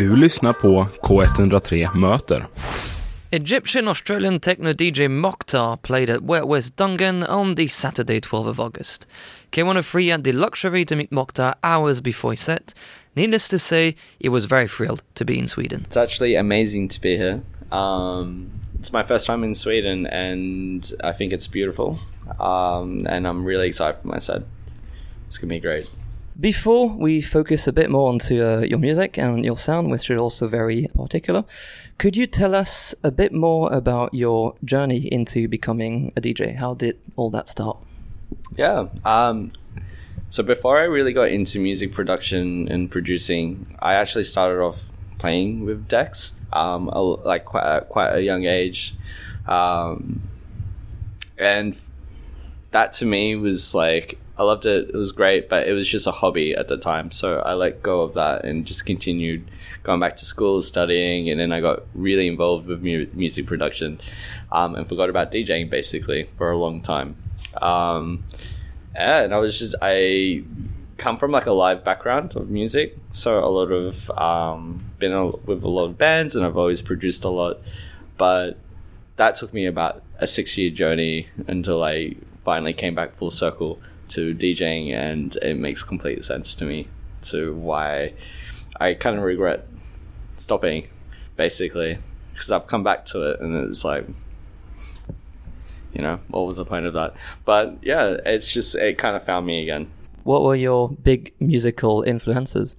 Du lyssnar på K103 Möter. Egyptian Australian techno DJ Moktar played at Way Out West Dungen on the Saturday 12th of August. K103 had the luxury to meet Moktar hours before his set. Needless to say, he was very thrilled to be in Sweden. It's actually amazing to be here. Um, it's my first time in Sweden, and I think it's beautiful. Um, and I'm really excited for my set. It's gonna be great. Before we focus a bit more onto uh, your music and your sound, which is also very particular, could you tell us a bit more about your journey into becoming a DJ? How did all that start? Yeah. Um, so before I really got into music production and producing, I actually started off playing with decks, um, a, like quite a, quite a young age, um, and that to me was like I loved it. It was great, but it was just a hobby at the time. So I let go of that and just continued going back to school, studying, and then I got really involved with mu- music production um, and forgot about DJing basically for a long time. Um, and I was just I come from like a live background of music, so a lot of um, been a, with a lot of bands, and I've always produced a lot, but that took me about a six year journey until I finally came back full circle to DJing, and it makes complete sense to me to why I kind of regret stopping, basically, because I've come back to it, and it's like, you know, what was the point of that? But yeah, it's just it kind of found me again. What were your big musical influences?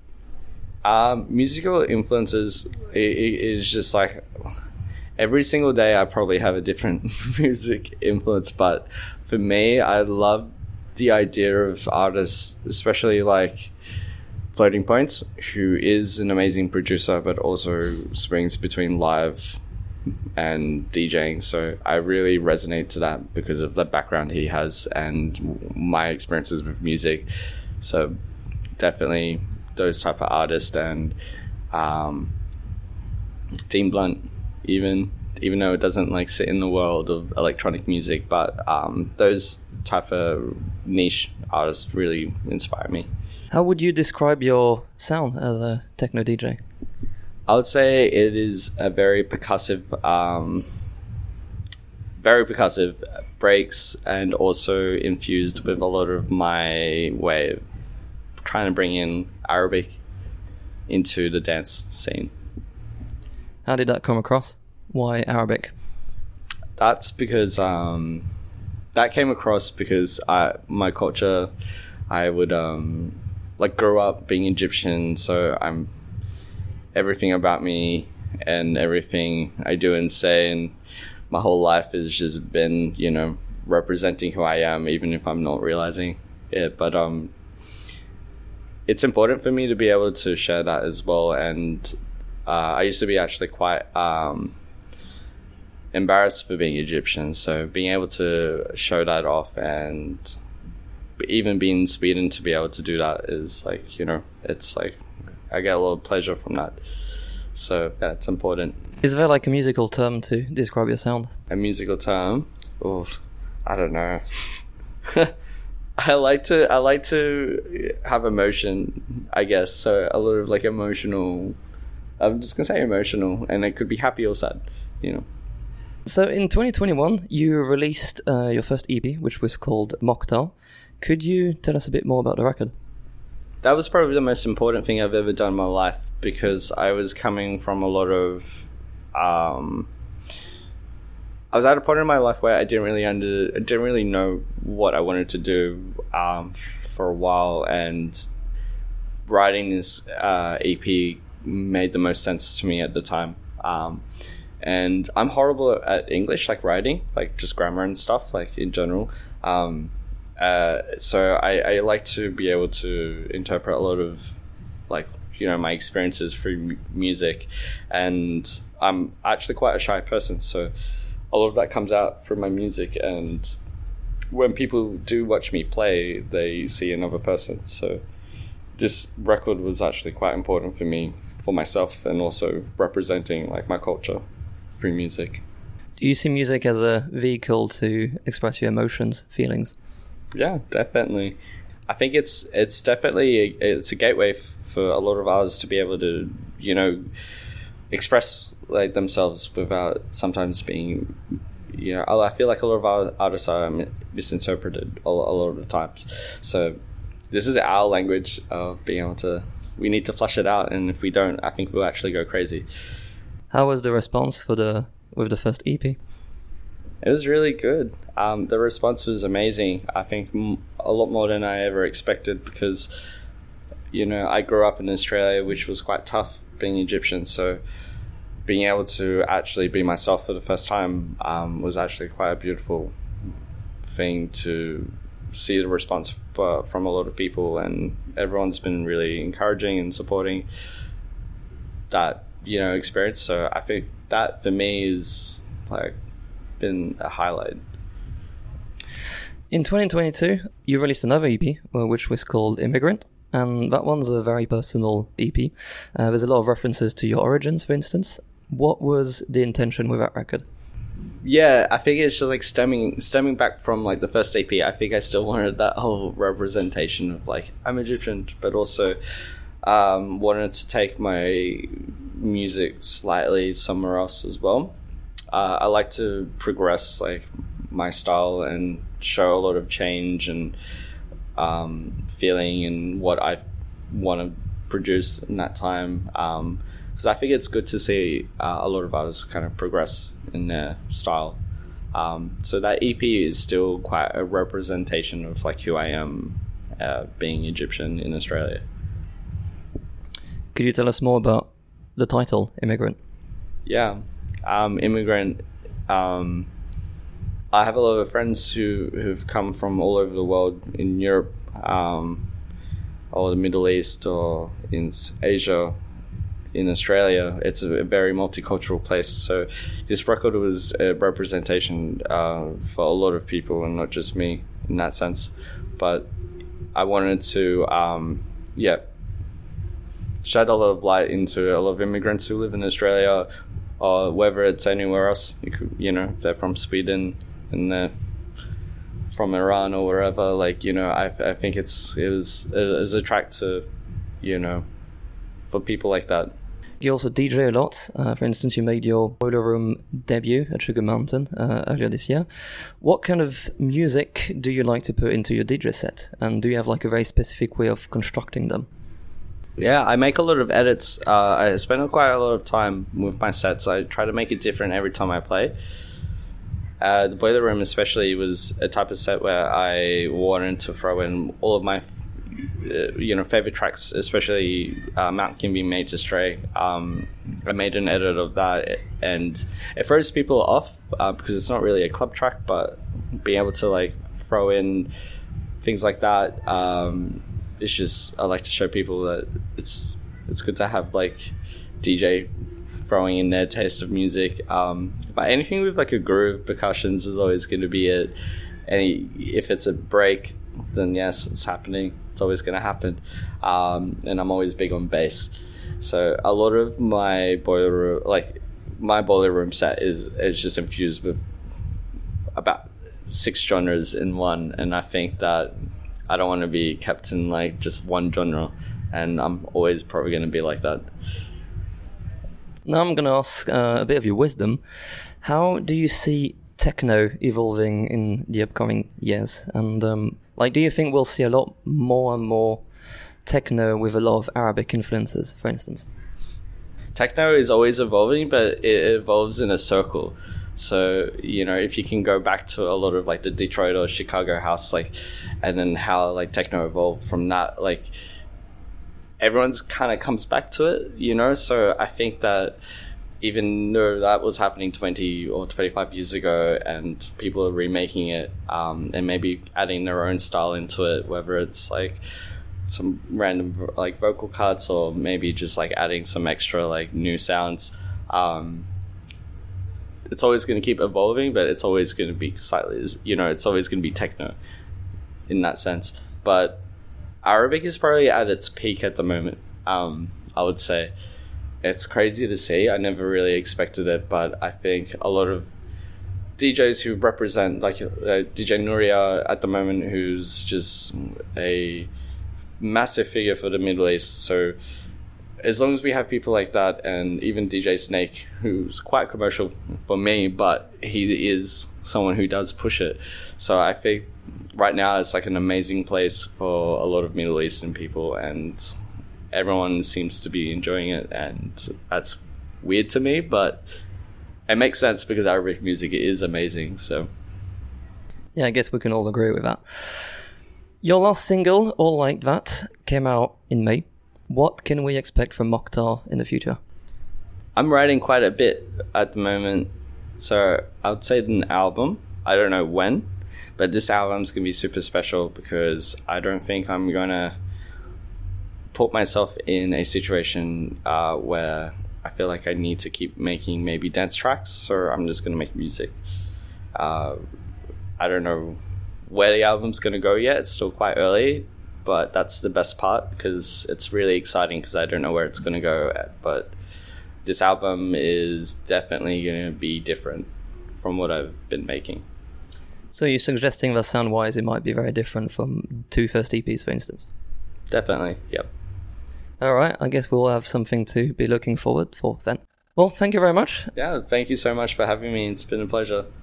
Um, musical influences it, it is just like every single day I probably have a different music influence, but for me, I love the idea of artists, especially like Floating Points, who is an amazing producer, but also swings between live and DJing. So I really resonate to that because of the background he has and my experiences with music. So definitely those type of artists and um, Dean Blunt, even even though it doesn't like sit in the world of electronic music, but um, those type of niche artists really inspire me. How would you describe your sound as a techno DJ? I would say it is a very percussive, um, very percussive breaks, and also infused with a lot of my way of trying to bring in Arabic into the dance scene. How did that come across? Why Arabic? That's because um, that came across because I my culture, I would um, like grow up being Egyptian, so I'm everything about me and everything I do and say and my whole life has just been you know representing who I am, even if I'm not realizing it. But um, it's important for me to be able to share that as well. And uh, I used to be actually quite um, embarrassed for being Egyptian. So being able to show that off and even being in Sweden to be able to do that is like, you know, it's like I get a lot of pleasure from that. So yeah, it's important. Is there like a musical term to describe your sound? A musical term? Oh, I don't know. I like to I like to have emotion, I guess. So a lot of like emotional. I'm just gonna say emotional, and it could be happy or sad, you know. So in 2021, you released uh, your first EP, which was called Moktar. Could you tell us a bit more about the record? That was probably the most important thing I've ever done in my life because I was coming from a lot of. Um, I was at a point in my life where I didn't really under, I didn't really know what I wanted to do um, for a while, and writing this uh, EP made the most sense to me at the time. Um, and I'm horrible at English, like writing, like just grammar and stuff, like in general. Um, uh, so I, I like to be able to interpret a lot of like you know my experiences through m- music, and I'm actually quite a shy person, so a lot of that comes out from my music. And when people do watch me play they see another person. So this record was actually quite important for me for myself and also representing like my culture through music Do you see music as a vehicle to express your emotions, feelings? yeah definitely I think it's it's definitely a, it's a gateway f- for a lot of artists to be able to you know express like themselves without sometimes being you know I feel like a lot of our artists are misinterpreted a, a lot of the times. So this is our language of being able to we need to flush it out, and if we don't, I think we'll actually go crazy. How was the response for the with the first EP? It was really good. Um, the response was amazing. I think a lot more than I ever expected because, you know, I grew up in Australia, which was quite tough being Egyptian. So being able to actually be myself for the first time um, was actually quite a beautiful thing to see the response for, from a lot of people, and everyone's been really encouraging and supporting that you know experience. So I think that for me is like been a highlight. In 2022, you released another EP, uh, which was called Immigrant, and that one's a very personal EP. Uh, there's a lot of references to your origins, for instance. What was the intention with that record? Yeah, I think it's just like stemming stemming back from like the first EP. I think I still wanted that whole representation of like I'm Egyptian, but also um, wanted to take my music slightly somewhere else as well. Uh, I like to progress like my style and show a lot of change and um, feeling and what I want to produce in that time. Um, because I think it's good to see uh, a lot of artists kind of progress in their style. Um, so that EP is still quite a representation of like who I am, uh, being Egyptian in Australia. Could you tell us more about the title, Immigrant? Yeah, um, immigrant. Um, I have a lot of friends who who've come from all over the world in Europe, um, or the Middle East, or in Asia, in Australia. It's a very multicultural place. So this record was a representation uh, for a lot of people, and not just me in that sense. But I wanted to, um, yeah, shed a lot of light into a lot of immigrants who live in Australia, or whether it's anywhere else. You could, you know, if they're from Sweden and they're from Iran or wherever. Like, you know, I, I think it's it was it was a track to, you know, for people like that. You also DJ a lot. Uh, for instance, you made your Boiler Room debut at Sugar Mountain uh, earlier this year. What kind of music do you like to put into your DJ set? And do you have like a very specific way of constructing them? Yeah, I make a lot of edits. Uh, I spend quite a lot of time with my sets. I try to make it different every time I play. Uh, the Boiler Room, especially, was a type of set where I wanted to throw in all of my uh, you know favorite tracks, especially uh, Mount Can Be Made to Stray. Um, I made an edit of that, and it throws people off uh, because it's not really a club track, but being able to like throw in things like that, um, it's just I like to show people that it's it's good to have like DJ throwing in their taste of music. Um, but anything with like a groove, percussions is always going to be it. Any if it's a break, then yes, it's happening. It's always going to happen. Um, and I'm always big on bass. So a lot of my boiler room, like my boiler room set is is just infused with about six genres in one, and I think that I don't want to be kept in like just one genre, and I'm always probably going to be like that. Now I'm going to ask uh, a bit of your wisdom. How do you see techno evolving in the upcoming years? And um, like, do you think we'll see a lot more and more techno with a lot of Arabic influences, for instance? Techno is always evolving, but it evolves in a circle. So you know, if you can go back to a lot of like the Detroit or Chicago house, like, and then how like techno evolved from that, like, everyone's kind of comes back to it, you know. So I think that even though that was happening 20 or 25 years ago and people are remaking it um, and maybe adding their own style into it whether it's like some random like vocal cuts or maybe just like adding some extra like new sounds um, it's always going to keep evolving but it's always going to be slightly you know it's always going to be techno in that sense but arabic is probably at its peak at the moment um, i would say it's crazy to see. I never really expected it, but I think a lot of DJs who represent like uh, DJ Nooriyah at the moment, who's just a massive figure for the Middle East. So as long as we have people like that, and even DJ Snake, who's quite commercial for me, but he is someone who does push it. So I think right now it's like an amazing place for a lot of Middle Eastern people, and everyone seems to be enjoying it, and that's weird to me, but it makes sense because Arabic music is amazing. So Yeah, I guess we can all agree with that. Your last single, All Like That, came out in May. What can we expect from Moktar in the future? I'm writing quite a bit at the moment, so I would say an album. I don't know when, but this album's gonna be super special because I don't think I'm gonna put myself in a situation uh, where I feel like I need to keep making maybe dance tracks. So I'm just gonna make music. Uh, I don't know where the album's gonna go yet. It's still quite early, but that's the best part because it's really exciting because I don't know where it's gonna go. At, but this album is definitely gonna be different from what I've been making. So you're suggesting that sound-wise it might be very different from two first EPs, for instance? Definitely, yep. All right, I guess we'll have something to be looking forward for then. Well, thank you very much. Yeah, thank you so much for having me. It's been a pleasure.